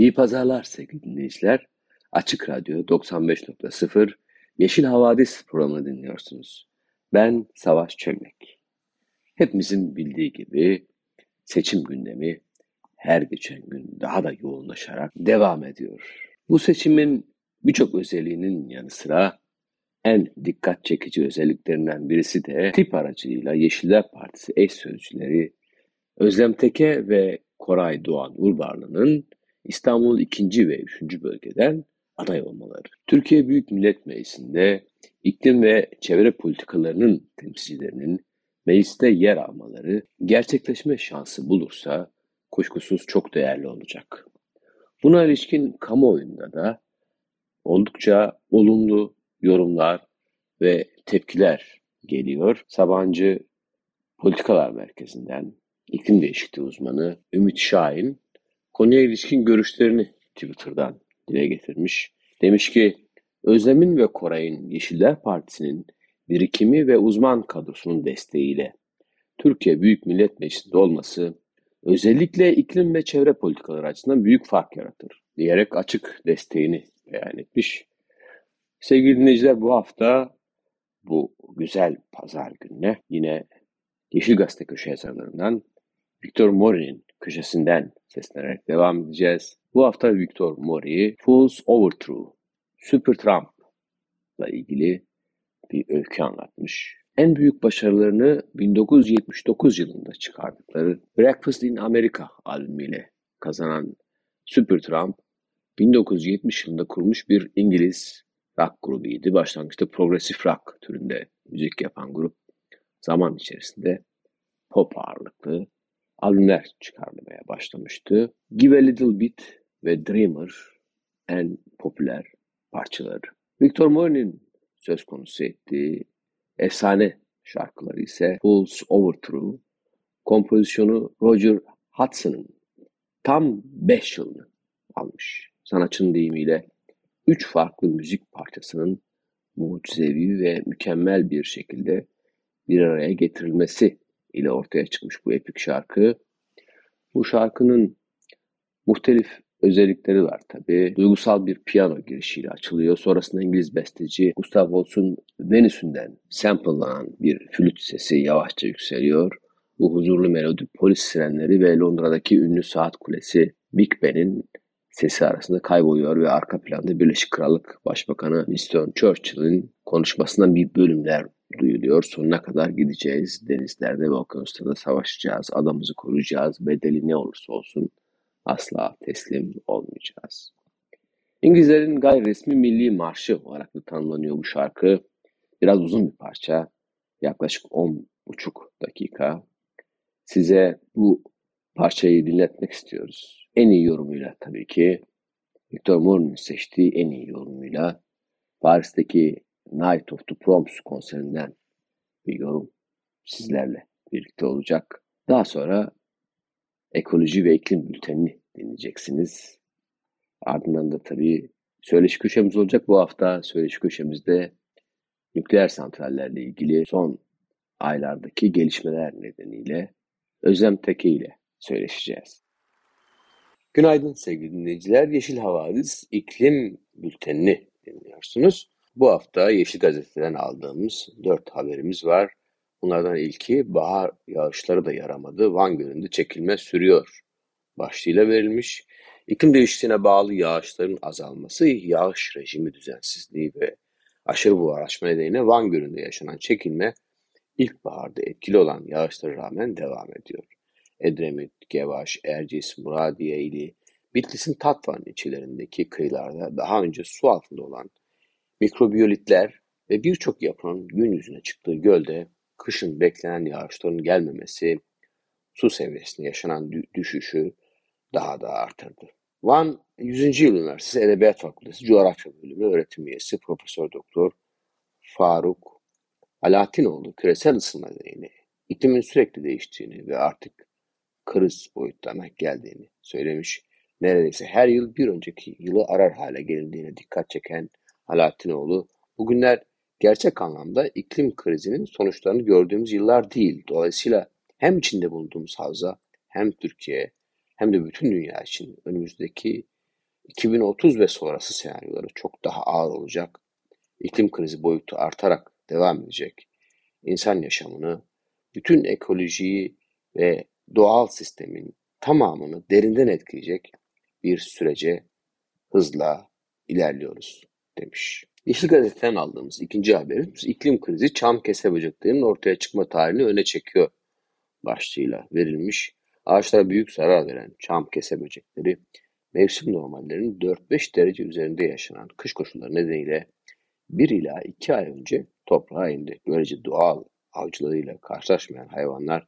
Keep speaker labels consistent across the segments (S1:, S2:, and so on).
S1: İyi pazarlar sevgili dinleyiciler. Açık Radyo 95.0 Yeşil Havadis programını dinliyorsunuz. Ben Savaş Çömlek. Hepimizin bildiği gibi seçim gündemi her geçen gün daha da yoğunlaşarak devam ediyor. Bu seçimin birçok özelliğinin yanı sıra en dikkat çekici özelliklerinden birisi de tip aracılığıyla Yeşiller Partisi eş sözcüleri Özlem Teke ve Koray Doğan Urbarlı'nın İstanbul 2. ve 3. bölgeden aday olmaları. Türkiye Büyük Millet Meclisi'nde iklim ve çevre politikalarının temsilcilerinin mecliste yer almaları gerçekleşme şansı bulursa kuşkusuz çok değerli olacak. Buna ilişkin kamuoyunda da oldukça olumlu yorumlar ve tepkiler geliyor. Sabancı Politikalar Merkezi'nden iklim değişikliği uzmanı Ümit Şahin konuya ilişkin görüşlerini Twitter'dan dile getirmiş. Demiş ki Özlem'in ve Koray'ın Yeşiller Partisi'nin birikimi ve uzman kadrosunun desteğiyle Türkiye Büyük Millet Meclisi'nde olması özellikle iklim ve çevre politikaları açısından büyük fark yaratır diyerek açık desteğini beyan etmiş. Sevgili dinleyiciler bu hafta bu güzel pazar gününe yine Yeşil Gazete köşe yazarlarından Victor Mori'nin köşesinden seslenerek devam edeceğiz. Bu hafta Victor Mori, Fool's Overthrow, Super Trump'la ilgili bir öykü anlatmış. En büyük başarılarını 1979 yılında çıkardıkları Breakfast in America albümüyle kazanan Supertramp, 1970 yılında kurmuş bir İngiliz rock grubuydu. Başlangıçta progresif rock türünde müzik yapan grup zaman içerisinde pop ağırlıklı albümler çıkarmaya başlamıştı. Give a Little Bit ve Dreamer en popüler parçaları. Victor Mori'nin söz konusu ettiği efsane şarkıları ise Fool's Overthrow, kompozisyonu Roger Hudson'ın tam 5 yılını almış. Sanatçının deyimiyle 3 farklı müzik parçasının mucizevi ve mükemmel bir şekilde bir araya getirilmesi ile ortaya çıkmış bu epik şarkı. Bu şarkının muhtelif özellikleri var tabi. Duygusal bir piyano girişiyle açılıyor. Sonrasında İngiliz besteci Gustav Holst'un Venüs'ünden samplelanan bir flüt sesi yavaşça yükseliyor. Bu huzurlu melodi polis sirenleri ve Londra'daki ünlü saat kulesi Big Ben'in sesi arasında kayboluyor ve arka planda Birleşik Krallık Başbakanı Winston Churchill'in konuşmasından bir bölümler duyuluyor. Sonuna kadar gideceğiz. Denizlerde ve okyanuslarda savaşacağız. Adamımızı koruyacağız. Bedeli ne olursa olsun asla teslim olmayacağız. İngilizlerin gayri resmi milli marşı olarak da tanımlanıyor bu şarkı. Biraz uzun bir parça. Yaklaşık 10,5 dakika. Size bu parçayı dinletmek istiyoruz. En iyi yorumuyla tabii ki. Victor Moore'un seçtiği en iyi yorumuyla Paris'teki Night of the Proms konserinden bir yorum sizlerle birlikte olacak. Daha sonra ekoloji ve iklim bültenini dinleyeceksiniz. Ardından da tabii söyleşi köşemiz olacak. Bu hafta söyleşi köşemizde nükleer santrallerle ilgili son aylardaki gelişmeler nedeniyle Özlem Teke ile söyleşeceğiz. Günaydın sevgili dinleyiciler. Yeşil Havadis iklim bültenini dinliyorsunuz. Bu hafta Yeşil Gazete'den aldığımız dört haberimiz var. Bunlardan ilki bahar yağışları da yaramadı. Van Gölü'nde çekilme sürüyor başlığıyla verilmiş. İklim değişikliğine bağlı yağışların azalması, yağış rejimi düzensizliği ve aşırı buharlaşma nedeniyle Van Gölü'nde yaşanan çekilme ilkbaharda etkili olan yağışlara rağmen devam ediyor. Edremit, Gevaş, Erciyes, Muradiye ili Bitlis'in Tatvan ilçelerindeki kıyılarda daha önce su altında olan mikrobiyolitler ve birçok yapının gün yüzüne çıktığı gölde kışın beklenen yağışların gelmemesi, su seviyesinde yaşanan düşüşü daha da artırdı. Van 100. Yıl Üniversitesi Edebiyat Fakültesi Coğrafya Bölümü öğretim üyesi Profesör Doktor Faruk Alatinoğlu küresel ısınma nedeniyle iklimin sürekli değiştiğini ve artık kriz boyutlarına geldiğini söylemiş. Neredeyse her yıl bir önceki yılı arar hale gelindiğine dikkat çeken Alatinoğlu, bugünler gerçek anlamda iklim krizinin sonuçlarını gördüğümüz yıllar değil. Dolayısıyla hem içinde bulunduğumuz havza hem Türkiye hem de bütün dünya için önümüzdeki 2030 ve sonrası senaryoları çok daha ağır olacak. İklim krizi boyutu artarak devam edecek. İnsan yaşamını, bütün ekolojiyi ve doğal sistemin tamamını derinden etkileyecek bir sürece hızla ilerliyoruz demiş. Yeşil Gazete'den aldığımız ikinci haberimiz iklim krizi çam kese böceklerinin ortaya çıkma tarihini öne çekiyor başlığıyla verilmiş. Ağaçlara büyük zarar veren çam kese böcekleri mevsim normallerinin 4-5 derece üzerinde yaşanan kış koşulları nedeniyle 1 ila 2 ay önce toprağa indi. Böylece doğal avcılarıyla karşılaşmayan hayvanlar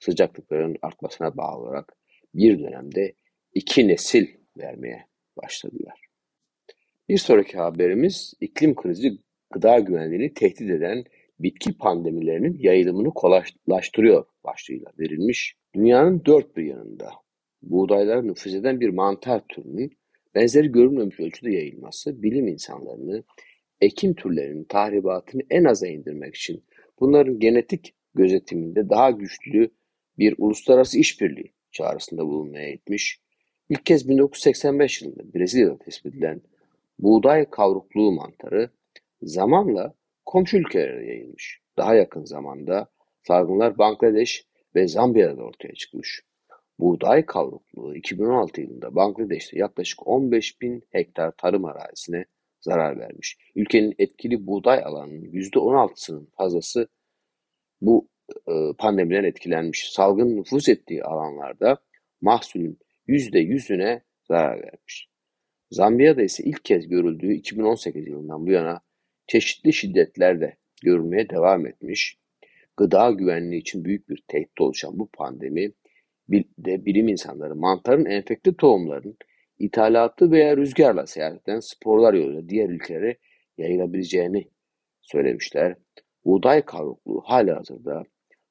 S1: sıcaklıkların artmasına bağlı olarak bir dönemde iki nesil vermeye başladılar. Bir sonraki haberimiz iklim krizi gıda güvenliğini tehdit eden bitki pandemilerinin yayılımını kolaylaştırıyor başlığıyla verilmiş. Dünyanın dört bir yanında buğdaylara nüfuz eden bir mantar türünün benzeri görülmemiş ölçüde yayılması bilim insanlarını ekin türlerinin tahribatını en aza indirmek için bunların genetik gözetiminde daha güçlü bir uluslararası işbirliği çağrısında bulunmaya etmiş. İlk kez 1985 yılında Brezilya'da tespit edilen buğday kavrukluğu mantarı zamanla komşu ülkelere yayılmış. Daha yakın zamanda salgınlar Bangladeş ve Zambiya'da ortaya çıkmış. Buğday kavrukluğu 2016 yılında Bangladeş'te yaklaşık 15 bin hektar tarım arazisine zarar vermiş. Ülkenin etkili buğday alanının %16'sının fazlası bu pandemiden etkilenmiş. Salgın nüfuz ettiği alanlarda mahsulün %100'üne zarar vermiş. Zambiya'da ise ilk kez görüldüğü 2018 yılından bu yana çeşitli şiddetlerde görülmeye devam etmiş. Gıda güvenliği için büyük bir tehdit oluşan bu pandemi de bilim insanları mantarın enfekte tohumların ithalatı veya rüzgarla seyahat eden sporlar yoluyla diğer ülkelere yayılabileceğini söylemişler. Buğday kavrukluğu hala hazırda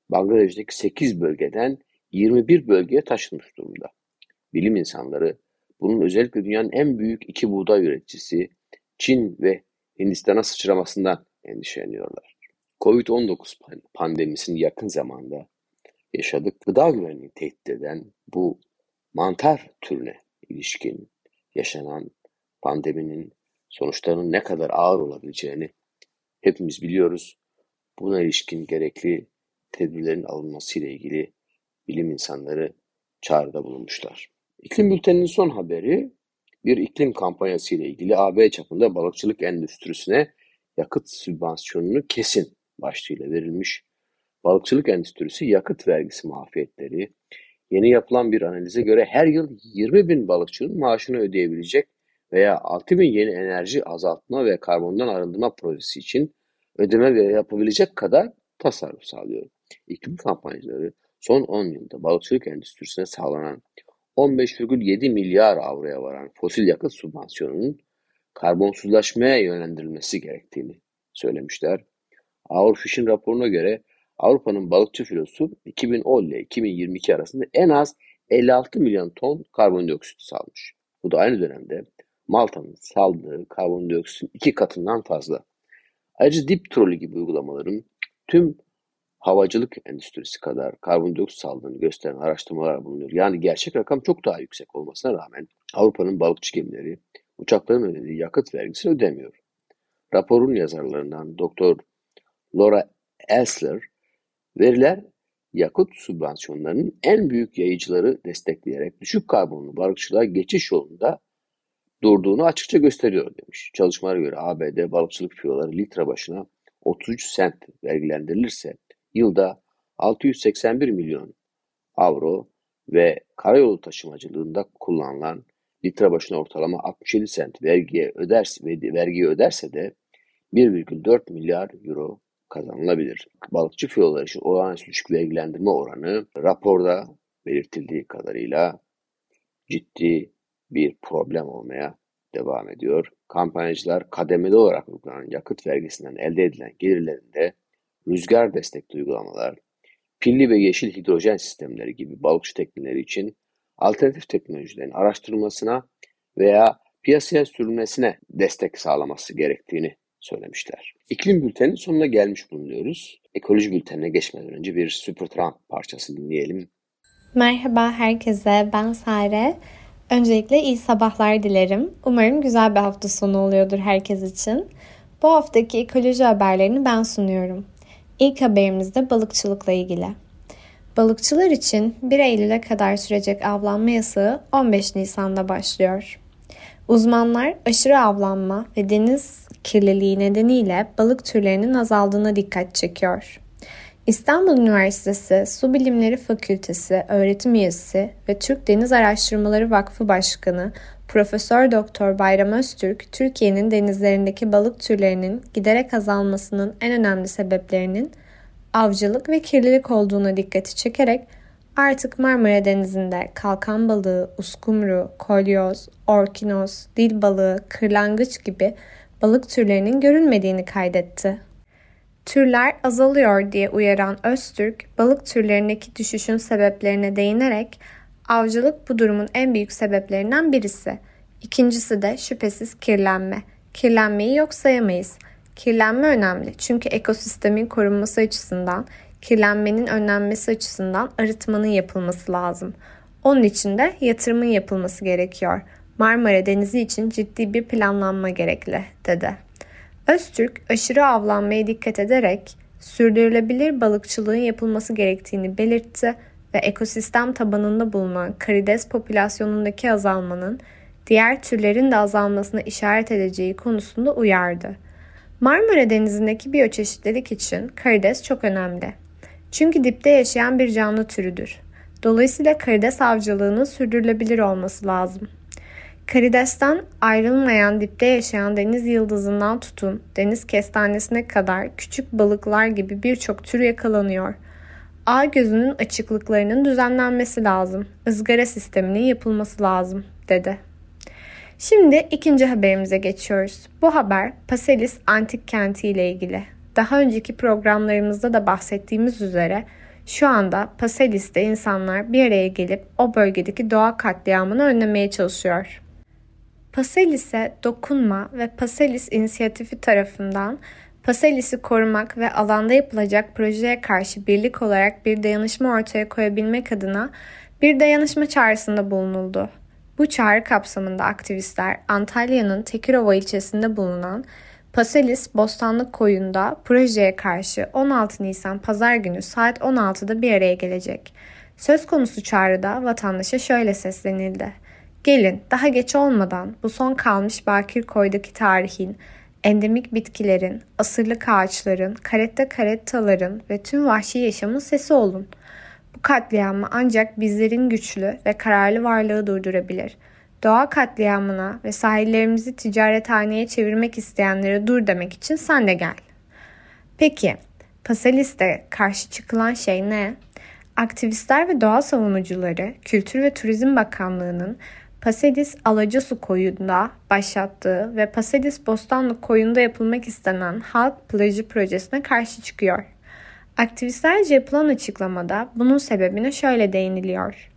S1: Bangladeş'teki 8 bölgeden 21 bölgeye taşınmış durumda. Bilim insanları bunun özellikle dünyanın en büyük iki buğday üreticisi Çin ve Hindistan'a sıçramasından endişeleniyorlar. Covid-19 pandemisini yakın zamanda yaşadık. Gıda güvenliğini tehdit eden bu mantar türüne ilişkin yaşanan pandeminin sonuçlarının ne kadar ağır olabileceğini hepimiz biliyoruz. Buna ilişkin gerekli tedbirlerin alınması ile ilgili bilim insanları çağrıda bulunmuşlar. İklim bülteninin son haberi bir iklim kampanyası ile ilgili AB çapında balıkçılık endüstrisine yakıt sübvansiyonunu kesin başlığıyla verilmiş. Balıkçılık endüstrisi yakıt vergisi mahfiyetleri, yeni yapılan bir analize göre her yıl 20 bin balıkçının maaşını ödeyebilecek veya 6 bin yeni enerji azaltma ve karbondan arındırma projesi için ödeme yapabilecek kadar tasarruf sağlıyor. İklim kampanyacıları son 10 yılda balıkçılık endüstrisine sağlanan 15,7 milyar avroya varan fosil yakıt sübvansiyonunun karbonsuzlaşmaya yönlendirilmesi gerektiğini söylemişler. Avrofish'in raporuna göre Avrupa'nın balıkçı filosu 2010 ile 2022 arasında en az 56 milyon ton karbondioksit salmış. Bu da aynı dönemde Malta'nın saldığı karbondioksitin iki katından fazla. Ayrıca dip trolü gibi uygulamaların tüm havacılık endüstrisi kadar karbondioksit saldığını gösteren araştırmalar bulunuyor. Yani gerçek rakam çok daha yüksek olmasına rağmen Avrupa'nın balıkçı gemileri uçakların ödediği yakıt vergisini ödemiyor. Raporun yazarlarından Doktor Laura Elsler, veriler yakıt sübvansiyonlarının en büyük yayıcıları destekleyerek düşük karbonlu balıkçılığa geçiş yolunda durduğunu açıkça gösteriyor demiş. Çalışmalara göre ABD balıkçılık fiyoları litre başına 33 sent vergilendirilirse yılda 681 milyon avro ve karayolu taşımacılığında kullanılan litre başına ortalama 67 sent vergiye öderse, vergiyi öderse de 1,4 milyar euro kazanılabilir. Balıkçı filolar için olağanüstü düşük vergilendirme oranı raporda belirtildiği kadarıyla ciddi bir problem olmaya devam ediyor. Kampanyacılar kademeli olarak uygulanan yakıt vergisinden elde edilen gelirlerinde rüzgar destekli uygulamalar, pilli ve yeşil hidrojen sistemleri gibi balıkçı tekneleri için alternatif teknolojilerin araştırılmasına veya piyasaya sürülmesine destek sağlaması gerektiğini söylemişler. İklim bülteninin sonuna gelmiş bulunuyoruz. Ekoloji bültenine geçmeden önce bir Supertramp parçası dinleyelim.
S2: Merhaba herkese, ben Sare. Öncelikle iyi sabahlar dilerim. Umarım güzel bir hafta sonu oluyordur herkes için. Bu haftaki ekoloji haberlerini ben sunuyorum. İlk haberimiz de balıkçılıkla ilgili. Balıkçılar için 1 Eylül'e kadar sürecek avlanma yasağı 15 Nisan'da başlıyor. Uzmanlar aşırı avlanma ve deniz kirliliği nedeniyle balık türlerinin azaldığına dikkat çekiyor. İstanbul Üniversitesi Su Bilimleri Fakültesi öğretim üyesi ve Türk Deniz Araştırmaları Vakfı Başkanı Profesör Doktor Bayram Öztürk, Türkiye'nin denizlerindeki balık türlerinin giderek azalmasının en önemli sebeplerinin avcılık ve kirlilik olduğuna dikkati çekerek artık Marmara Denizi'nde kalkan balığı, uskumru, kolyoz, orkinos, dil balığı, kırlangıç gibi balık türlerinin görülmediğini kaydetti. Türler azalıyor diye uyaran Öztürk, balık türlerindeki düşüşün sebeplerine değinerek avcılık bu durumun en büyük sebeplerinden birisi. İkincisi de şüphesiz kirlenme. Kirlenmeyi yok sayamayız. Kirlenme önemli çünkü ekosistemin korunması açısından, kirlenmenin önlenmesi açısından arıtmanın yapılması lazım. Onun için de yatırımın yapılması gerekiyor. Marmara Denizi için ciddi bir planlanma gerekli, dedi. Öztürk aşırı avlanmaya dikkat ederek sürdürülebilir balıkçılığın yapılması gerektiğini belirtti ve ekosistem tabanında bulunan karides popülasyonundaki azalmanın diğer türlerin de azalmasına işaret edeceği konusunda uyardı. Marmara Denizi'ndeki biyoçeşitlilik için karides çok önemli. Çünkü dipte yaşayan bir canlı türüdür. Dolayısıyla karides avcılığının sürdürülebilir olması lazım. Karidesten ayrılmayan dipte yaşayan deniz yıldızından tutun deniz kestanesine kadar küçük balıklar gibi birçok tür yakalanıyor. Ağ gözünün açıklıklarının düzenlenmesi lazım. Izgara sisteminin yapılması lazım, dedi. Şimdi ikinci haberimize geçiyoruz. Bu haber Paselis antik kenti ile ilgili. Daha önceki programlarımızda da bahsettiğimiz üzere şu anda Paselis'te insanlar bir araya gelip o bölgedeki doğa katliamını önlemeye çalışıyor. Paselis'e dokunma ve Paselis inisiyatifi tarafından Paselis'i korumak ve alanda yapılacak projeye karşı birlik olarak bir dayanışma ortaya koyabilmek adına bir dayanışma çağrısında bulunuldu. Bu çağrı kapsamında aktivistler Antalya'nın Tekirova ilçesinde bulunan Paselis Bostanlık Koyu'nda projeye karşı 16 Nisan Pazar günü saat 16'da bir araya gelecek. Söz konusu çağrıda vatandaşa şöyle seslenildi. Gelin daha geç olmadan bu son kalmış bakir koydaki tarihin, endemik bitkilerin, asırlık ağaçların, karette karettaların ve tüm vahşi yaşamın sesi olun. Bu katliamı ancak bizlerin güçlü ve kararlı varlığı durdurabilir. Doğa katliamına ve sahillerimizi ticarethaneye çevirmek isteyenlere dur demek için sen de gel. Peki, Paselis'te karşı çıkılan şey ne? Aktivistler ve doğa savunucuları Kültür ve Turizm Bakanlığı'nın Pasedis Alacasu koyunda başlattığı ve Pasedis Bostanlı koyunda yapılmak istenen halk plajı projesine karşı çıkıyor. Aktivistlerce yapılan açıklamada bunun sebebine şöyle değiniliyor.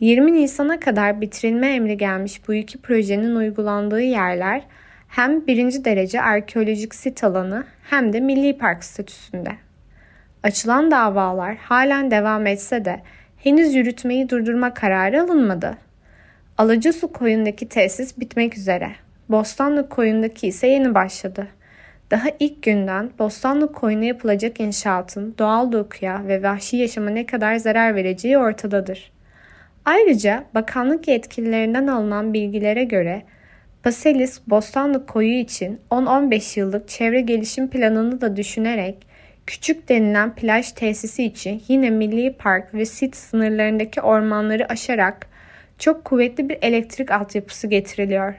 S2: 20 Nisan'a kadar bitirilme emri gelmiş bu iki projenin uygulandığı yerler hem birinci derece arkeolojik sit alanı hem de milli park statüsünde. Açılan davalar halen devam etse de henüz yürütmeyi durdurma kararı alınmadı. Alacasu koyundaki tesis bitmek üzere. Bostanlı koyundaki ise yeni başladı. Daha ilk günden Bostanlı koyuna yapılacak inşaatın doğal dokuya ve vahşi yaşama ne kadar zarar vereceği ortadadır. Ayrıca bakanlık yetkililerinden alınan bilgilere göre Paselis Bostanlı koyu için 10-15 yıllık çevre gelişim planını da düşünerek küçük denilen plaj tesisi için yine milli park ve sit sınırlarındaki ormanları aşarak çok kuvvetli bir elektrik altyapısı getiriliyor.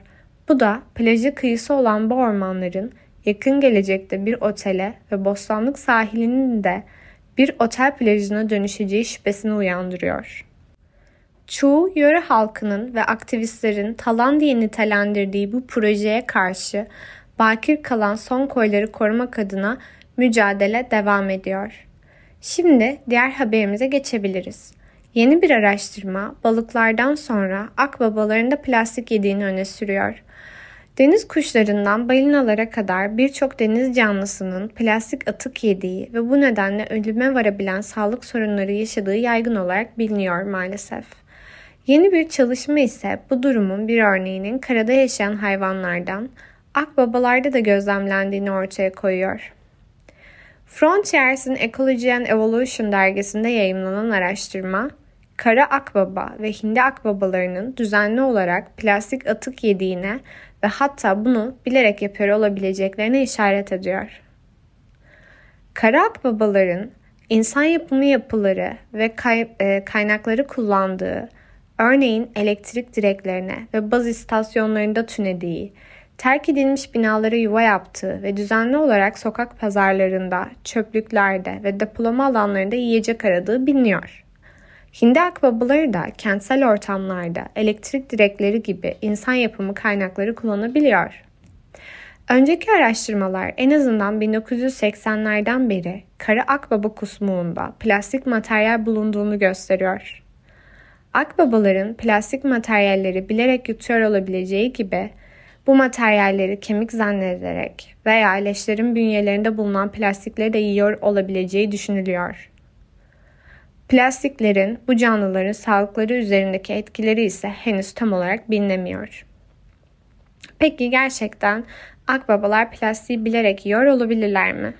S2: Bu da plajı kıyısı olan bu ormanların yakın gelecekte bir otele ve Bostanlık sahilinin de bir otel plajına dönüşeceği şüphesini uyandırıyor. Çoğu yöre halkının ve aktivistlerin talan diye nitelendirdiği bu projeye karşı bakir kalan son koyları korumak adına mücadele devam ediyor. Şimdi diğer haberimize geçebiliriz. Yeni bir araştırma balıklardan sonra akbabaların da plastik yediğini öne sürüyor. Deniz kuşlarından balinalara kadar birçok deniz canlısının plastik atık yediği ve bu nedenle ölüme varabilen sağlık sorunları yaşadığı yaygın olarak biliniyor maalesef. Yeni bir çalışma ise bu durumun bir örneğinin karada yaşayan hayvanlardan akbabalarda da gözlemlendiğini ortaya koyuyor. Frontiers'in Ecology and Evolution dergisinde yayımlanan araştırma, kara akbaba ve hindi akbabalarının düzenli olarak plastik atık yediğine ve hatta bunu bilerek yapıyor olabileceklerine işaret ediyor. Kara akbabaların insan yapımı yapıları ve kay, e, kaynakları kullandığı, örneğin elektrik direklerine ve baz istasyonlarında tünediği, terk edilmiş binalara yuva yaptığı ve düzenli olarak sokak pazarlarında, çöplüklerde ve depolama alanlarında yiyecek aradığı biliniyor. Hindi akbabaları da kentsel ortamlarda elektrik direkleri gibi insan yapımı kaynakları kullanabiliyor. Önceki araştırmalar en azından 1980'lerden beri kara akbaba kusmuğunda plastik materyal bulunduğunu gösteriyor. Akbabaların plastik materyalleri bilerek yutuyor olabileceği gibi bu materyalleri kemik zannederek veya leşlerin bünyelerinde bulunan plastikleri de yiyor olabileceği düşünülüyor. Plastiklerin bu canlıların sağlıkları üzerindeki etkileri ise henüz tam olarak bilinemiyor. Peki gerçekten akbabalar plastiği bilerek yiyor olabilirler mi?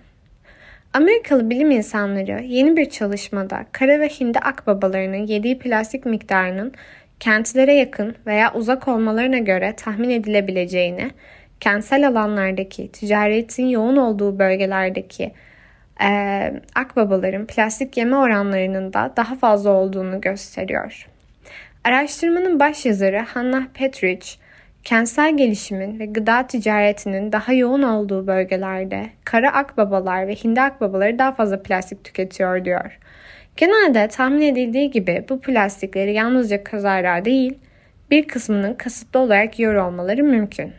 S2: Amerikalı bilim insanları yeni bir çalışmada kara ve hindi akbabalarının yediği plastik miktarının kentlere yakın veya uzak olmalarına göre tahmin edilebileceğini, kentsel alanlardaki ticaretin yoğun olduğu bölgelerdeki e, akbabaların plastik yeme oranlarının da daha fazla olduğunu gösteriyor. Araştırmanın başyazarı Hannah Petrich, kentsel gelişimin ve gıda ticaretinin daha yoğun olduğu bölgelerde kara akbabalar ve hindi akbabaları daha fazla plastik tüketiyor diyor. Genelde tahmin edildiği gibi bu plastikleri yalnızca kazara değil, bir kısmının kasıtlı olarak yiyor olmaları mümkün.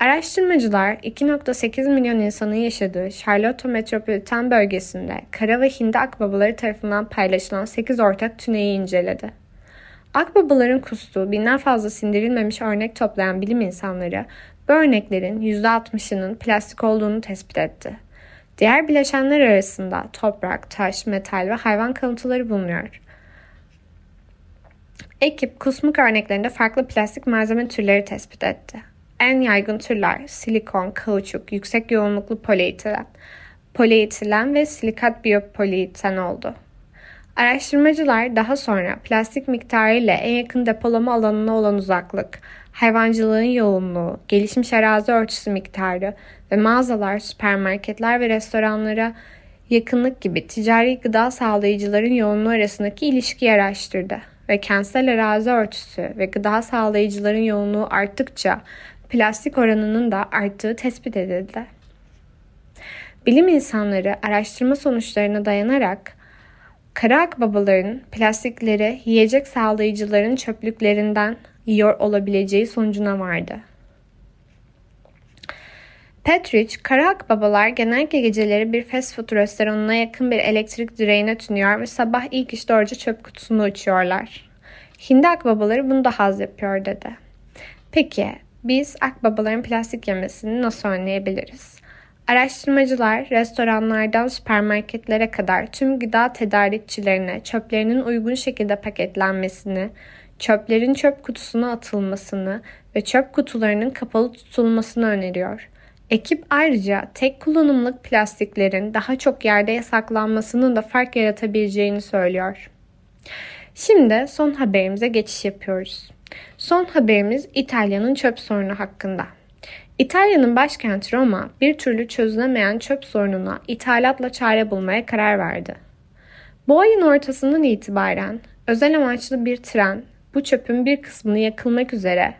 S2: Araştırmacılar 2.8 milyon insanın yaşadığı Charlotte metropolitan bölgesinde kara ve hindi akbabaları tarafından paylaşılan 8 ortak tüneyi inceledi. Akbabaların kustuğu binden fazla sindirilmemiş örnek toplayan bilim insanları bu örneklerin %60'ının plastik olduğunu tespit etti. Diğer bileşenler arasında toprak, taş, metal ve hayvan kalıntıları bulunuyor. Ekip kusmuk örneklerinde farklı plastik malzeme türleri tespit etti. En yaygın türler silikon, kauçuk, yüksek yoğunluklu polietilen, polietilen ve silikat biyopolieten oldu. Araştırmacılar daha sonra plastik miktarı ile en yakın depolama alanına olan uzaklık, hayvancılığın yoğunluğu, gelişmiş arazi örtüsü miktarı ve mağazalar, süpermarketler ve restoranlara yakınlık gibi ticari gıda sağlayıcıların yoğunluğu arasındaki ilişkiyi araştırdı ve kentsel arazi örtüsü ve gıda sağlayıcıların yoğunluğu arttıkça plastik oranının da arttığı tespit edildi. Bilim insanları araştırma sonuçlarına dayanarak kara akbabaların plastikleri yiyecek sağlayıcıların çöplüklerinden yiyor olabileceği sonucuna vardı. Petrich, kara akbabalar genellikle geceleri bir fast food restoranına yakın bir elektrik direğine tünüyor ve sabah ilk iş doğruca çöp kutusunu uçuyorlar. Hindi akbabaları bunu da haz yapıyor dedi. Peki biz akbabaların plastik yemesini nasıl önleyebiliriz? Araştırmacılar restoranlardan süpermarketlere kadar tüm gıda tedarikçilerine çöplerinin uygun şekilde paketlenmesini, çöplerin çöp kutusuna atılmasını ve çöp kutularının kapalı tutulmasını öneriyor. Ekip ayrıca tek kullanımlık plastiklerin daha çok yerde yasaklanmasının da fark yaratabileceğini söylüyor. Şimdi son haberimize geçiş yapıyoruz. Son haberimiz İtalya'nın çöp sorunu hakkında. İtalya'nın başkenti Roma bir türlü çözülemeyen çöp sorununa ithalatla çare bulmaya karar verdi. Bu ayın ortasından itibaren özel amaçlı bir tren bu çöpün bir kısmını yakılmak üzere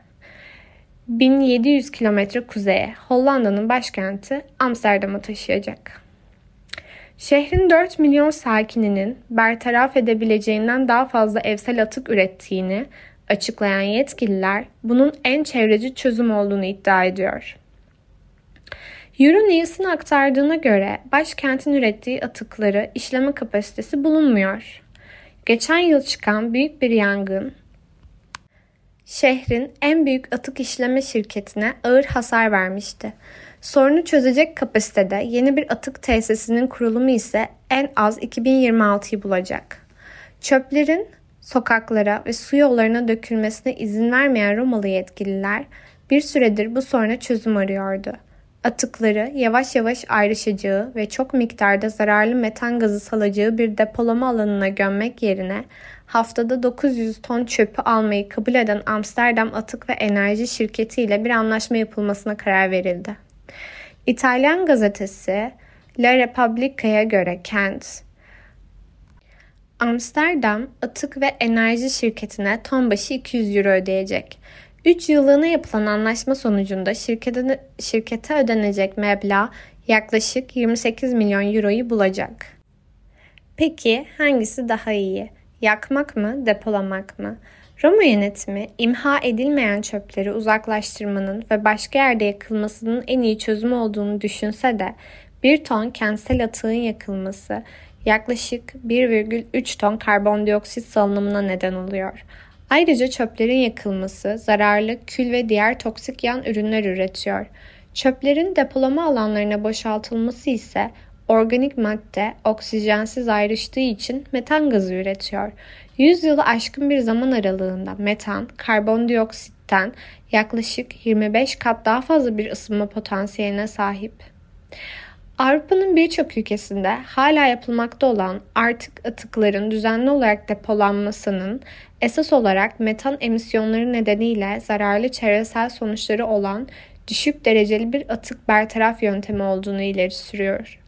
S2: 1700 kilometre kuzeye Hollanda'nın başkenti Amsterdam'a taşıyacak. Şehrin 4 milyon sakininin bertaraf edebileceğinden daha fazla evsel atık ürettiğini açıklayan yetkililer bunun en çevreci çözüm olduğunu iddia ediyor. Euronews'un aktardığına göre başkentin ürettiği atıkları işleme kapasitesi bulunmuyor. Geçen yıl çıkan büyük bir yangın şehrin en büyük atık işleme şirketine ağır hasar vermişti. Sorunu çözecek kapasitede yeni bir atık tesisinin kurulumu ise en az 2026'yı bulacak. Çöplerin sokaklara ve su yollarına dökülmesine izin vermeyen Romalı yetkililer bir süredir bu soruna çözüm arıyordu. Atıkları yavaş yavaş ayrışacağı ve çok miktarda zararlı metan gazı salacağı bir depolama alanına gömmek yerine haftada 900 ton çöpü almayı kabul eden Amsterdam Atık ve Enerji Şirketi ile bir anlaşma yapılmasına karar verildi. İtalyan gazetesi La Repubblica'ya göre kent, Amsterdam Atık ve Enerji Şirketi'ne ton başı 200 euro ödeyecek. 3 yıllığına yapılan anlaşma sonucunda şirkete, şirkete ödenecek meblağ yaklaşık 28 milyon euroyu bulacak. Peki hangisi daha iyi? Yakmak mı, depolamak mı? Roma yönetimi imha edilmeyen çöpleri uzaklaştırmanın ve başka yerde yakılmasının en iyi çözüm olduğunu düşünse de bir ton kentsel atığın yakılması yaklaşık 1,3 ton karbondioksit salınımına neden oluyor. Ayrıca çöplerin yakılması zararlı kül ve diğer toksik yan ürünler üretiyor. Çöplerin depolama alanlarına boşaltılması ise organik madde oksijensiz ayrıştığı için metan gazı üretiyor. 100 yılı aşkın bir zaman aralığında metan, karbondioksitten yaklaşık 25 kat daha fazla bir ısınma potansiyeline sahip. Avrupa'nın birçok ülkesinde hala yapılmakta olan artık atıkların düzenli olarak depolanmasının esas olarak metan emisyonları nedeniyle zararlı çevresel sonuçları olan düşük dereceli bir atık bertaraf yöntemi olduğunu ileri sürüyor.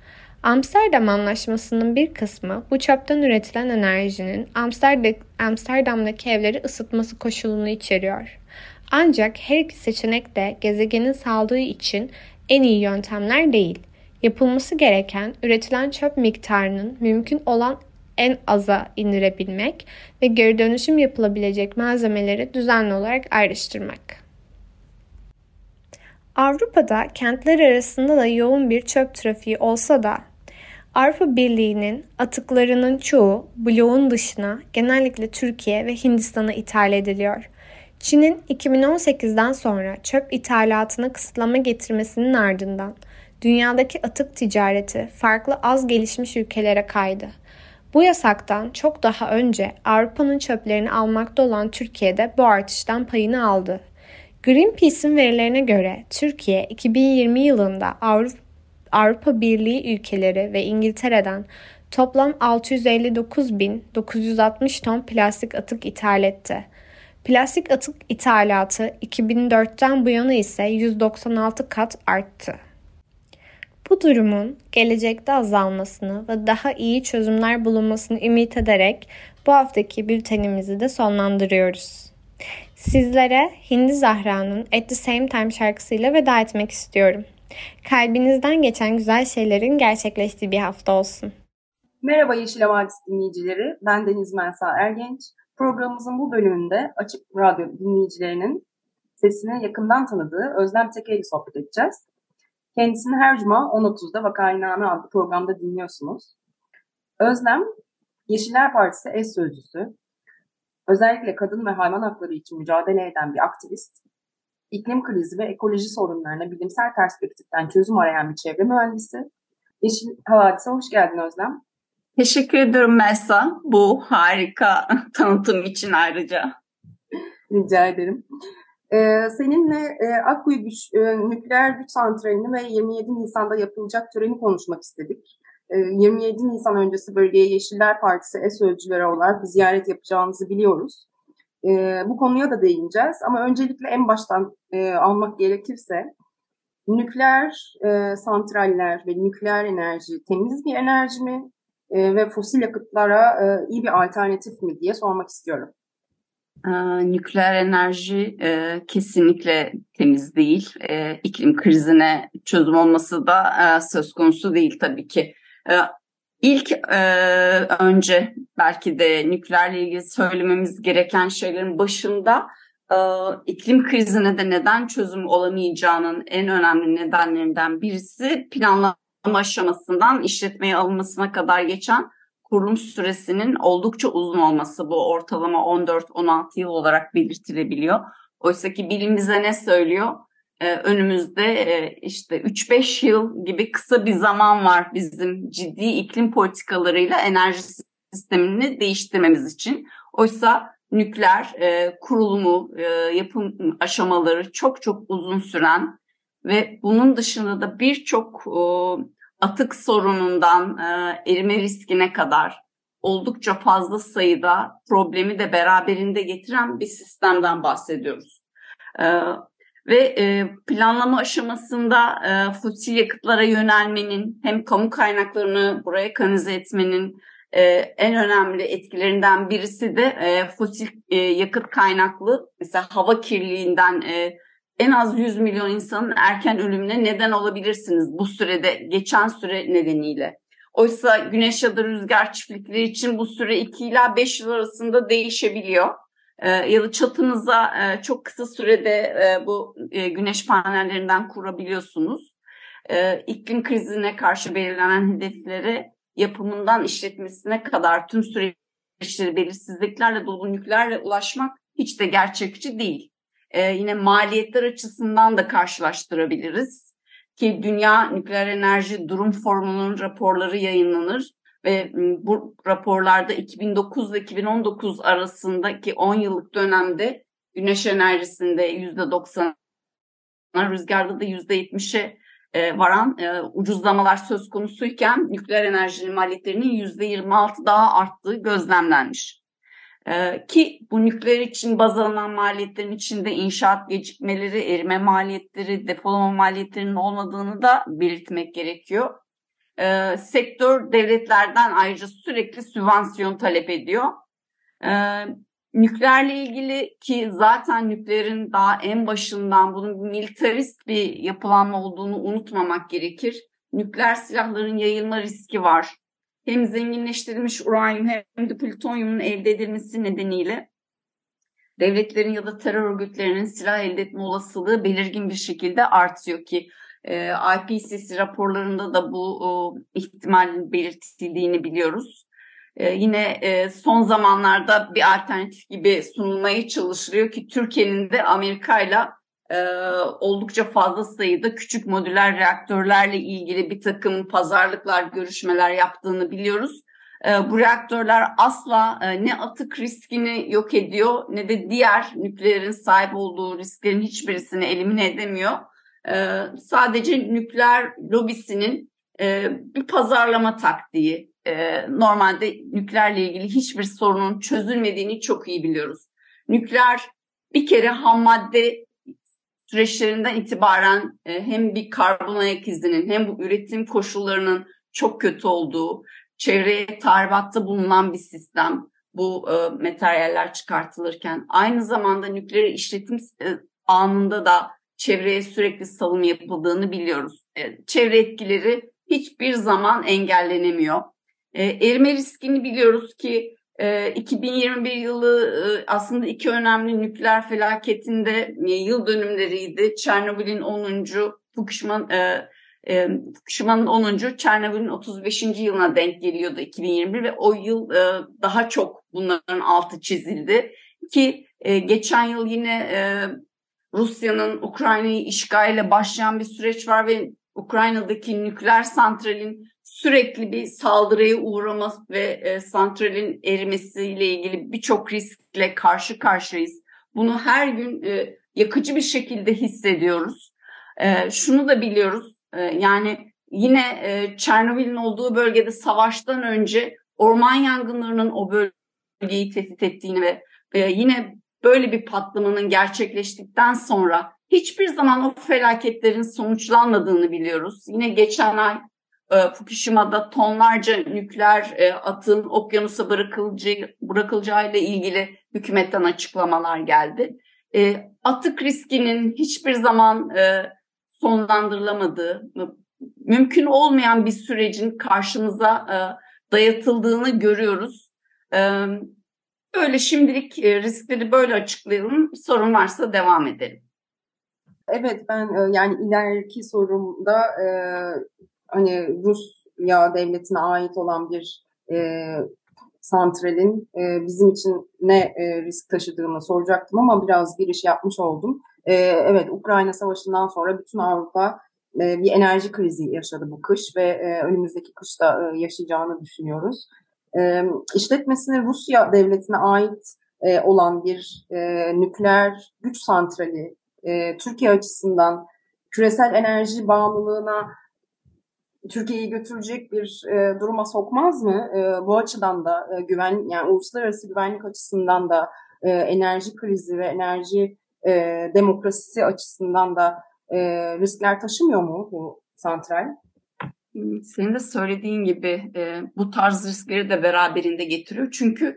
S2: Amsterdam Anlaşması'nın bir kısmı bu çöpten üretilen enerjinin Amsterdam'daki evleri ısıtması koşulunu içeriyor. Ancak her iki seçenek de gezegenin sağlığı için en iyi yöntemler değil. Yapılması gereken üretilen çöp miktarının mümkün olan en aza indirebilmek ve geri dönüşüm yapılabilecek malzemeleri düzenli olarak ayrıştırmak. Avrupa'da kentler arasında da yoğun bir çöp trafiği olsa da Avrupa Birliği'nin atıklarının çoğu bloğun dışına genellikle Türkiye ve Hindistan'a ithal ediliyor. Çin'in 2018'den sonra çöp ithalatına kısıtlama getirmesinin ardından dünyadaki atık ticareti farklı az gelişmiş ülkelere kaydı. Bu yasaktan çok daha önce Avrupa'nın çöplerini almakta olan Türkiye'de bu artıştan payını aldı. Greenpeace'in verilerine göre Türkiye 2020 yılında Avrupa, Avrupa Birliği ülkeleri ve İngiltere'den toplam 659.960 ton plastik atık ithal etti. Plastik atık ithalatı 2004'ten bu yana ise 196 kat arttı. Bu durumun gelecekte azalmasını ve daha iyi çözümler bulunmasını ümit ederek bu haftaki bültenimizi de sonlandırıyoruz. Sizlere Hindi Zahra'nın At the Same Time şarkısıyla veda etmek istiyorum. Kalbinizden geçen güzel şeylerin gerçekleştiği bir hafta olsun.
S3: Merhaba Yeşil Havadis dinleyicileri. Ben Deniz Mensa Ergenç. Programımızın bu bölümünde Açık Radyo dinleyicilerinin sesini yakından tanıdığı Özlem Teke ile sohbet edeceğiz. Kendisini her cuma 10.30'da Vakainame adlı programda dinliyorsunuz. Özlem, Yeşiller Partisi eş sözcüsü, özellikle kadın ve hayvan hakları için mücadele eden bir aktivist, iklim krizi ve ekoloji sorunlarına bilimsel perspektiften çözüm arayan bir çevre mühendisi. Yeşil Havadis'e hoş geldin Özlem.
S4: Teşekkür ederim Mesa bu harika tanıtım için ayrıca.
S3: Rica ederim. Ee, seninle e, Akkuyu güç, e, nükleer güç santralini ve 27 Nisan'da yapılacak töreni konuşmak istedik. E, 27 Nisan öncesi bölgeye Yeşiller Partisi es ölçüleri olarak bir ziyaret yapacağımızı biliyoruz. E, bu konuya da değineceğiz ama öncelikle en baştan e, almak gerekirse nükleer e, santraller ve nükleer enerji temiz bir enerji mi e, ve fosil yakıtlara e, iyi bir alternatif mi diye sormak istiyorum.
S4: Ee, nükleer enerji e, kesinlikle temiz değil. E, iklim krizine çözüm olması da e, söz konusu değil tabii ki. E, ilk e, önce belki de nükleerle ilgili söylememiz gereken şeylerin başında e, iklim krizine de neden çözüm olamayacağının en önemli nedenlerinden birisi planlama aşamasından işletmeye alınmasına kadar geçen kurum süresinin oldukça uzun olması bu ortalama 14-16 yıl olarak belirtilebiliyor. Oysa ki bilim bize ne söylüyor? Ee, önümüzde e, işte 3-5 yıl gibi kısa bir zaman var bizim ciddi iklim politikalarıyla enerji sistemini değiştirmemiz için. Oysa nükleer e, kurulumu, e, yapım aşamaları çok çok uzun süren ve bunun dışında da birçok e, atık sorunundan e, erime riskine kadar oldukça fazla sayıda problemi de beraberinde getiren bir sistemden bahsediyoruz. E, ve e, planlama aşamasında e, fosil yakıtlara yönelmenin hem kamu kaynaklarını buraya kanalize etmenin e, en önemli etkilerinden birisi de e, fosil e, yakıt kaynaklı mesela hava kirliliğinden e, en az 100 milyon insanın erken ölümüne neden olabilirsiniz bu sürede geçen süre nedeniyle. Oysa güneş ya da rüzgar çiftlikleri için bu süre 2 ila 5 yıl arasında değişebiliyor. Ee, ya da çatınıza e, çok kısa sürede e, bu e, güneş panellerinden kurabiliyorsunuz. E, iklim krizine karşı belirlenen hedefleri yapımından işletmesine kadar tüm süreçleri belirsizliklerle dolu nükleerle ulaşmak hiç de gerçekçi değil e, yine maliyetler açısından da karşılaştırabiliriz. Ki Dünya Nükleer Enerji Durum Formunun raporları yayınlanır ve bu raporlarda 2009 ile 2019 arasındaki 10 yıllık dönemde güneş enerjisinde %90'a, rüzgarda da %70'e e, varan e, ucuzlamalar söz konusuyken nükleer enerjinin maliyetlerinin %26 daha arttığı gözlemlenmiş. Ee, ki bu nükleer için baz alınan maliyetlerin içinde inşaat gecikmeleri, erime maliyetleri, depolama maliyetlerinin olmadığını da belirtmek gerekiyor. Ee, sektör devletlerden ayrıca sürekli sübvansiyon talep ediyor. Ee, nükleerle ilgili ki zaten nükleerin daha en başından bunun militarist bir yapılanma olduğunu unutmamak gerekir. Nükleer silahların yayılma riski var hem zenginleştirilmiş uranyum hem de plütonyumun elde edilmesi nedeniyle devletlerin ya da terör örgütlerinin silah elde etme olasılığı belirgin bir şekilde artıyor ki e, IPCC raporlarında da bu e, ihtimalin belirtildiğini biliyoruz. E, yine e, son zamanlarda bir alternatif gibi sunulmaya çalışılıyor ki Türkiye'nin de Amerika ile e, oldukça fazla sayıda küçük modüler reaktörlerle ilgili bir takım pazarlıklar, görüşmeler yaptığını biliyoruz. E, bu reaktörler asla e, ne atık riskini yok ediyor ne de diğer nükleerin sahip olduğu risklerin hiçbirisini elimine edemiyor. E, sadece nükleer lobisinin e, bir pazarlama taktiği. E, normalde nükleerle ilgili hiçbir sorunun çözülmediğini çok iyi biliyoruz. Nükleer bir kere ham madde süreçlerinden itibaren e, hem bir karbon ayak izinin hem bu üretim koşullarının çok kötü olduğu, çevreye tahribatta bulunan bir sistem bu e, materyaller çıkartılırken aynı zamanda nükleer işletim e, anında da çevreye sürekli salım yapıldığını biliyoruz. E, çevre etkileri hiçbir zaman engellenemiyor. E, erime riskini biliyoruz ki 2021 ee, yılı e, aslında iki önemli nükleer felaketinde e, yıl dönümleriydi. Çernobil'in 10. Fukushima, e, Fukushima'nın 10. Çernobil'in 35. yılına denk geliyordu 2021 ve o yıl daha çok bunların altı çizildi. Ki geçen yıl yine Rusya'nın Ukrayna'yı işgalle başlayan bir süreç var ve Ukrayna'daki nükleer santralin sürekli bir saldırıya uğraması ve e, santralin erimesiyle ilgili birçok riskle karşı karşıyayız. Bunu her gün e, yakıcı bir şekilde hissediyoruz. E, şunu da biliyoruz yani yine e, Çernobil'in olduğu bölgede savaştan önce orman yangınlarının o bölgeyi tehdit ettiğini ve yine böyle bir patlamanın gerçekleştikten sonra hiçbir zaman o felaketlerin sonuçlanmadığını biliyoruz. Yine geçen ay Fukushima'da tonlarca nükleer e, atın okyanusa bırakılacağı, bırakılacağıyla ilgili hükümetten açıklamalar geldi. E, atık riskinin hiçbir zaman e, sonlandırılamadığı, mümkün olmayan bir sürecin karşımıza dayatıldığını görüyoruz. Böyle şimdilik riskleri böyle açıklayalım. Sorun varsa devam edelim.
S3: Evet ben yani ileriki sorumda hani Rusya devletine ait olan bir e, santralin e, bizim için ne e, risk taşıdığını soracaktım ama biraz giriş yapmış oldum. E, evet Ukrayna Savaşı'ndan sonra bütün Avrupa e, bir enerji krizi yaşadı bu kış ve e, önümüzdeki kışta e, yaşayacağını düşünüyoruz. E, işletmesine Rusya devletine ait e, olan bir e, nükleer güç santrali e, Türkiye açısından küresel enerji bağımlılığına Türkiye'yi götürecek bir e, duruma sokmaz mı? E, bu açıdan da e, güven yani uluslararası güvenlik açısından da e, enerji krizi ve enerji e, demokrasisi açısından da e, riskler taşımıyor mu bu santral?
S4: Senin de söylediğin gibi e, bu tarz riskleri de beraberinde getiriyor. Çünkü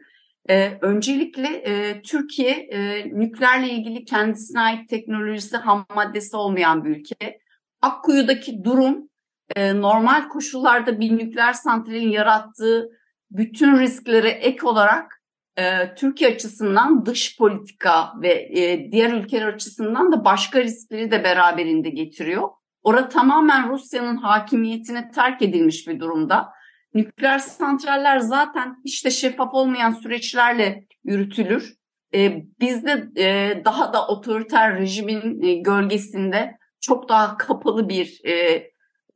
S4: e, öncelikle e, Türkiye e, nükleerle ilgili kendisine ait teknolojisi ham maddesi olmayan bir ülke. Akkuyu'daki durum e, normal koşullarda bir nükleer santralin yarattığı bütün risklere ek olarak e, Türkiye açısından dış politika ve e, diğer ülkeler açısından da başka riskleri de beraberinde getiriyor. Orada tamamen Rusya'nın hakimiyetine terk edilmiş bir durumda. Nükleer santraller zaten hiç de şeffaf olmayan süreçlerle yürütülür. E, bizde e, daha da otoriter rejimin e, gölgesinde çok daha kapalı bir e,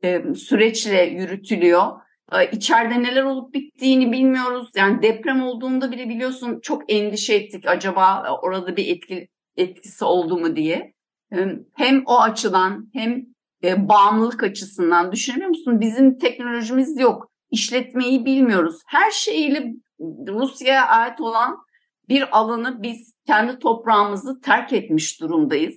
S4: e, süreçle yürütülüyor. E, içeride neler olup bittiğini bilmiyoruz. Yani deprem olduğunda bile biliyorsun çok endişe ettik acaba orada bir etki, etkisi oldu mu diye. E, hem o açıdan hem e, bağımlılık açısından düşünüyor musun? Bizim teknolojimiz yok. İşletmeyi bilmiyoruz. Her şeyiyle Rusya'ya ait olan bir alanı biz kendi toprağımızı terk etmiş durumdayız.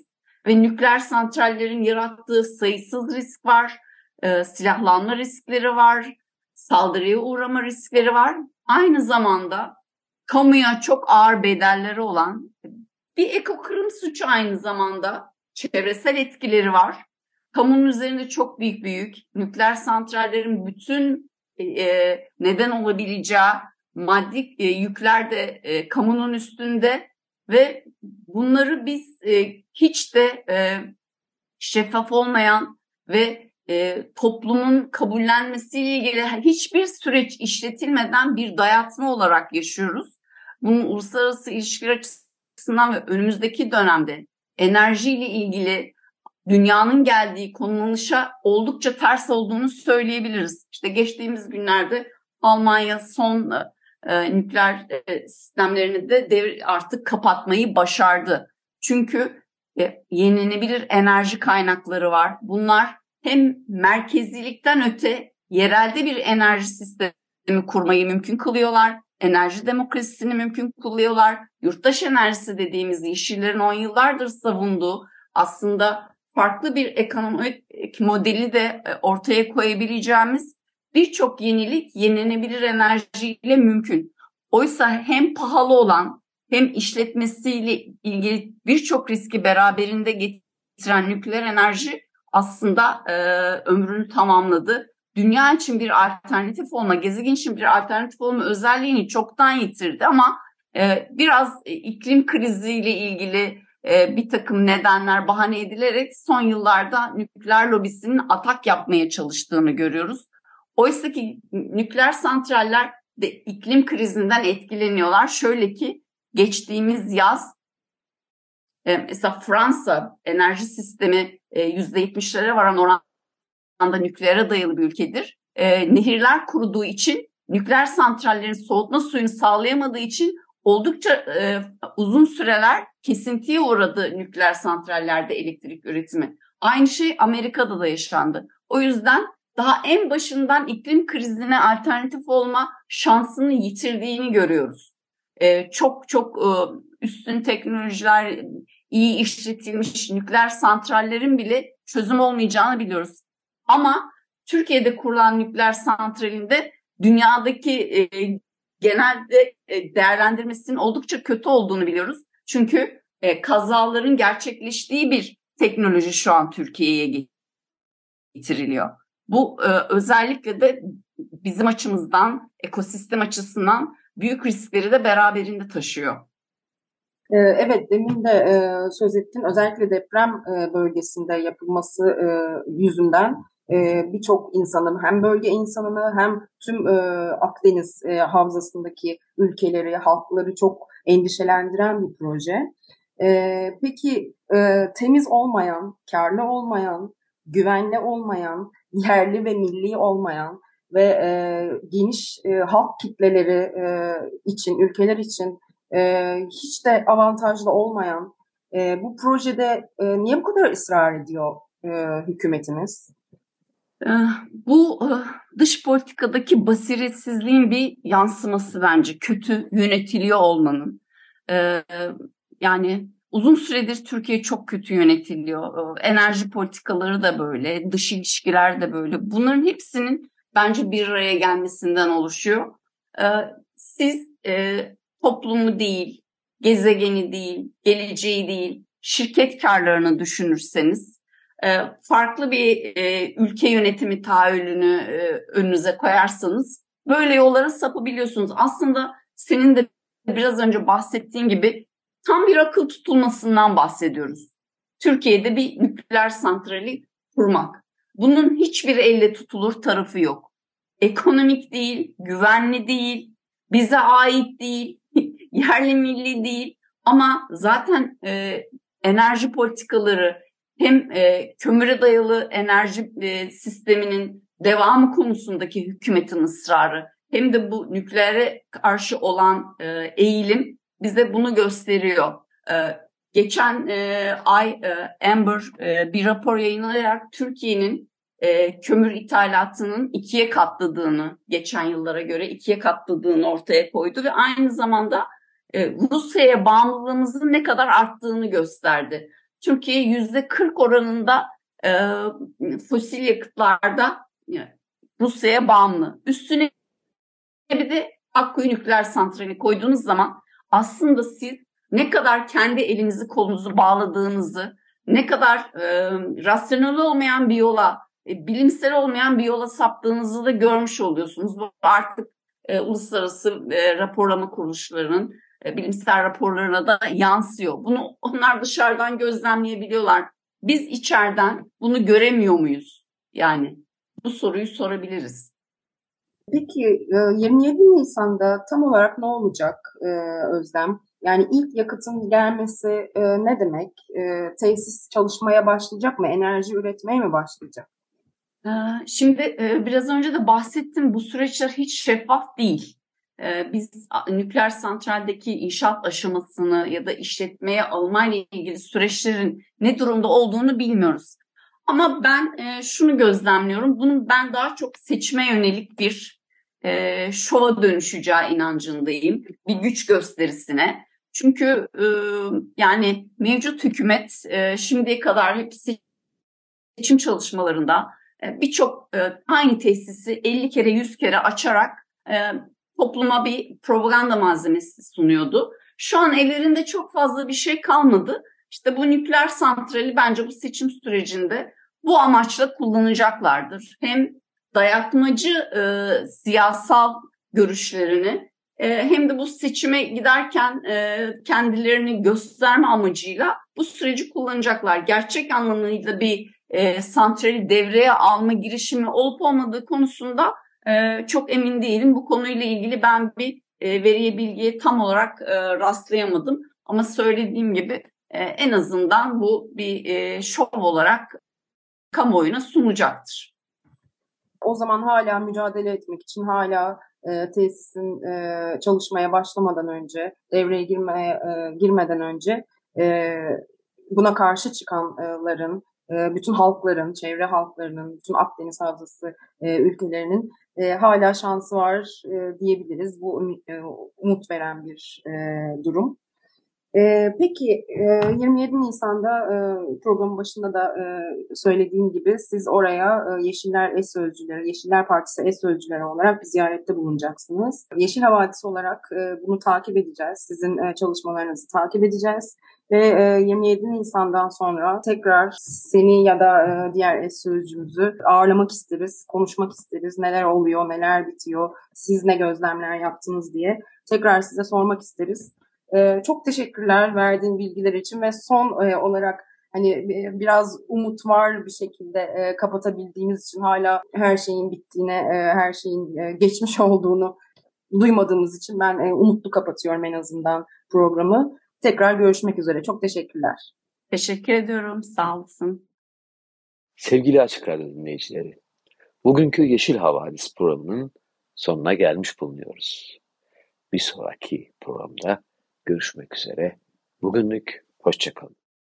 S4: Ve nükleer santrallerin yarattığı sayısız risk var e, silahlanma riskleri var, saldırıya uğrama riskleri var. Aynı zamanda kamuya çok ağır bedelleri olan bir ekokırım suçu aynı zamanda çevresel etkileri var. Kamunun üzerinde çok büyük büyük nükleer santrallerin bütün e, neden olabileceği maddi e, yükler de e, kamunun üstünde ve bunları biz e, hiç de e, şeffaf olmayan ve e, toplumun kabullenmesiyle ilgili hiçbir süreç işletilmeden bir dayatma olarak yaşıyoruz. Bunun uluslararası ilişkiler açısından ve önümüzdeki dönemde enerjiyle ilgili dünyanın geldiği konumlanışa oldukça ters olduğunu söyleyebiliriz. İşte geçtiğimiz günlerde Almanya son e, nükleer e, sistemlerini de devir, artık kapatmayı başardı. Çünkü e, yenilenebilir enerji kaynakları var. Bunlar hem merkezilikten öte yerelde bir enerji sistemi kurmayı mümkün kılıyorlar. Enerji demokrasisini mümkün kılıyorlar. Yurttaş enerjisi dediğimiz yeşillerin 10 yıllardır savunduğu aslında farklı bir ekonomik modeli de e, ortaya koyabileceğimiz birçok yenilik yenilenebilir enerjiyle mümkün. Oysa hem pahalı olan hem işletmesiyle ilgili birçok riski beraberinde getiren nükleer enerji aslında e, ömrünü tamamladı. Dünya için bir alternatif olma, gezegen için bir alternatif olma özelliğini çoktan yitirdi ama e, biraz iklim kriziyle ilgili e, bir takım nedenler bahane edilerek son yıllarda nükleer lobisinin atak yapmaya çalıştığını görüyoruz. Oysa ki nükleer santraller de iklim krizinden etkileniyorlar. Şöyle ki geçtiğimiz yaz e, mesela Fransa enerji sistemi %70'lere e, varan oranda nükleere dayalı bir ülkedir. E, nehirler kuruduğu için nükleer santrallerin soğutma suyunu sağlayamadığı için oldukça e, uzun süreler kesintiye uğradı nükleer santrallerde elektrik üretimi. Aynı şey Amerika'da da yaşandı. O yüzden daha en başından iklim krizine alternatif olma şansını yitirdiğini görüyoruz. Ee, çok çok e, üstün teknolojiler, iyi işletilmiş nükleer santrallerin bile çözüm olmayacağını biliyoruz. Ama Türkiye'de kurulan nükleer santralinde dünyadaki e, genelde e, değerlendirmesinin oldukça kötü olduğunu biliyoruz. Çünkü e, kazaların gerçekleştiği bir teknoloji şu an Türkiye'ye getiriliyor. Bu e, özellikle de bizim açımızdan, ekosistem açısından büyük riskleri de beraberinde taşıyor.
S3: Ee, evet, demin de e, söz ettin. Özellikle deprem e, bölgesinde yapılması e, yüzünden birçok insanın hem bölge insanını hem tüm Akdeniz havzasındaki ülkeleri, halkları çok endişelendiren bir proje. Peki temiz olmayan, karlı olmayan, güvenli olmayan, yerli ve milli olmayan ve geniş halk kitleleri için, ülkeler için e, hiç de avantajlı olmayan e, bu projede e, niye bu kadar ısrar ediyor e, hükümetimiz?
S4: Bu dış politikadaki basiretsizliğin bir yansıması bence kötü yönetiliyor olmanın. Yani uzun süredir Türkiye çok kötü yönetiliyor. Enerji politikaları da böyle, dış ilişkiler de böyle. Bunların hepsinin bence bir araya gelmesinden oluşuyor. Siz toplumu değil, gezegeni değil, geleceği değil, şirket karlarını düşünürseniz e, farklı bir e, ülke yönetimi tahayyülünü e, önünüze koyarsanız böyle yollara sapabiliyorsunuz. Aslında senin de biraz önce bahsettiğin gibi tam bir akıl tutulmasından bahsediyoruz. Türkiye'de bir nükleer santrali kurmak. Bunun hiçbir elle tutulur tarafı yok. Ekonomik değil, güvenli değil, bize ait değil, yerli milli değil ama zaten e, enerji politikaları hem e, kömüre dayalı enerji e, sisteminin devamı konusundaki hükümetin ısrarı hem de bu nükleere karşı olan e, eğilim bize bunu gösteriyor. E, geçen e, ay e, Amber e, bir rapor yayınlayarak Türkiye'nin e, kömür ithalatının ikiye katladığını, geçen yıllara göre ikiye katladığını ortaya koydu ve aynı zamanda e, Rusya'ya bağımlılığımızın ne kadar arttığını gösterdi. Türkiye yüzde 40 oranında e, fosil yakıtlarda e, Rusya'ya bağımlı. Üstüne bir de Akkuyu nükleer santrali koyduğunuz zaman aslında siz ne kadar kendi elinizi kolunuzu bağladığınızı, ne kadar e, rasyonel olmayan bir yola, e, bilimsel olmayan bir yola saptığınızı da görmüş oluyorsunuz. Bu artık e, uluslararası e, raporlama kuruluşlarının bilimsel raporlarına da yansıyor. Bunu onlar dışarıdan gözlemleyebiliyorlar. Biz içeriden bunu göremiyor muyuz? Yani bu soruyu sorabiliriz.
S3: Peki 27 e, Nisan'da tam olarak ne olacak e, Özlem? Yani ilk yakıtın gelmesi ne demek? Tesis çalışmaya başlayacak mı? Enerji üretmeye mi başlayacak?
S4: Şimdi biraz önce de bahsettim bu süreçler hiç şeffaf değil. Ee, biz nükleer santraldeki inşaat aşamasını ya da işletmeye almayla ilgili süreçlerin ne durumda olduğunu bilmiyoruz. Ama ben e, şunu gözlemliyorum. Bunun ben daha çok seçime yönelik bir e, şova dönüşeceği inancındayım. Bir güç gösterisine. Çünkü e, yani mevcut hükümet şimdiye kadar hep seçim çalışmalarında birçok aynı tesisi 50 kere 100 kere açarak topluma bir propaganda malzemesi sunuyordu. Şu an ellerinde çok fazla bir şey kalmadı. İşte bu nükleer santrali bence bu seçim sürecinde bu amaçla kullanacaklardır. Hem dayatmacı e, siyasal görüşlerini e, hem de bu seçime giderken e, kendilerini gösterme amacıyla bu süreci kullanacaklar. Gerçek anlamıyla bir e, santrali devreye alma girişimi olup olmadığı konusunda e, çok emin değilim. Bu konuyla ilgili ben bir e, veriye bilgiye tam olarak e, rastlayamadım. Ama söylediğim gibi e, en azından bu bir şov olarak kamuoyuna sunacaktır.
S3: O zaman hala mücadele etmek için hala e, tesisin e, çalışmaya başlamadan önce, devreye girmeye e, girmeden önce e, buna karşı çıkanların, bütün halkların, çevre halklarının, bütün Akdeniz Havzası e, ülkelerinin e, hala şansı var e, diyebiliriz. Bu umut veren bir durum. Ee, peki e, 27 Nisan'da programın başında da söylediğim gibi siz oraya Yeşiller Es Sözcüleri, Yeşiller Partisi Es Sözcüleri olarak bir ziyarette bulunacaksınız. Yeşil Havadisi olarak bunu takip edeceğiz. Sizin çalışmalarınızı takip edeceğiz. Ve e, 27 Nisan'dan sonra tekrar seni ya da e, diğer es sözcümüzü ağırlamak isteriz, konuşmak isteriz. Neler oluyor, neler bitiyor, siz ne gözlemler yaptınız diye tekrar size sormak isteriz. E, çok teşekkürler verdiğin bilgiler için ve son e, olarak hani biraz umut var bir şekilde kapatabildiğimiz için hala her şeyin bittiğine, her şeyin geçmiş olduğunu duymadığımız için ben umutlu kapatıyorum en azından programı. Tekrar görüşmek üzere. Çok teşekkürler.
S4: Teşekkür ediyorum. Sağ olasın.
S1: Sevgili Açık Radyo dinleyicileri, bugünkü Yeşil Havadis programının sonuna gelmiş bulunuyoruz. Bir sonraki programda görüşmek üzere. Bugünlük hoşçakalın.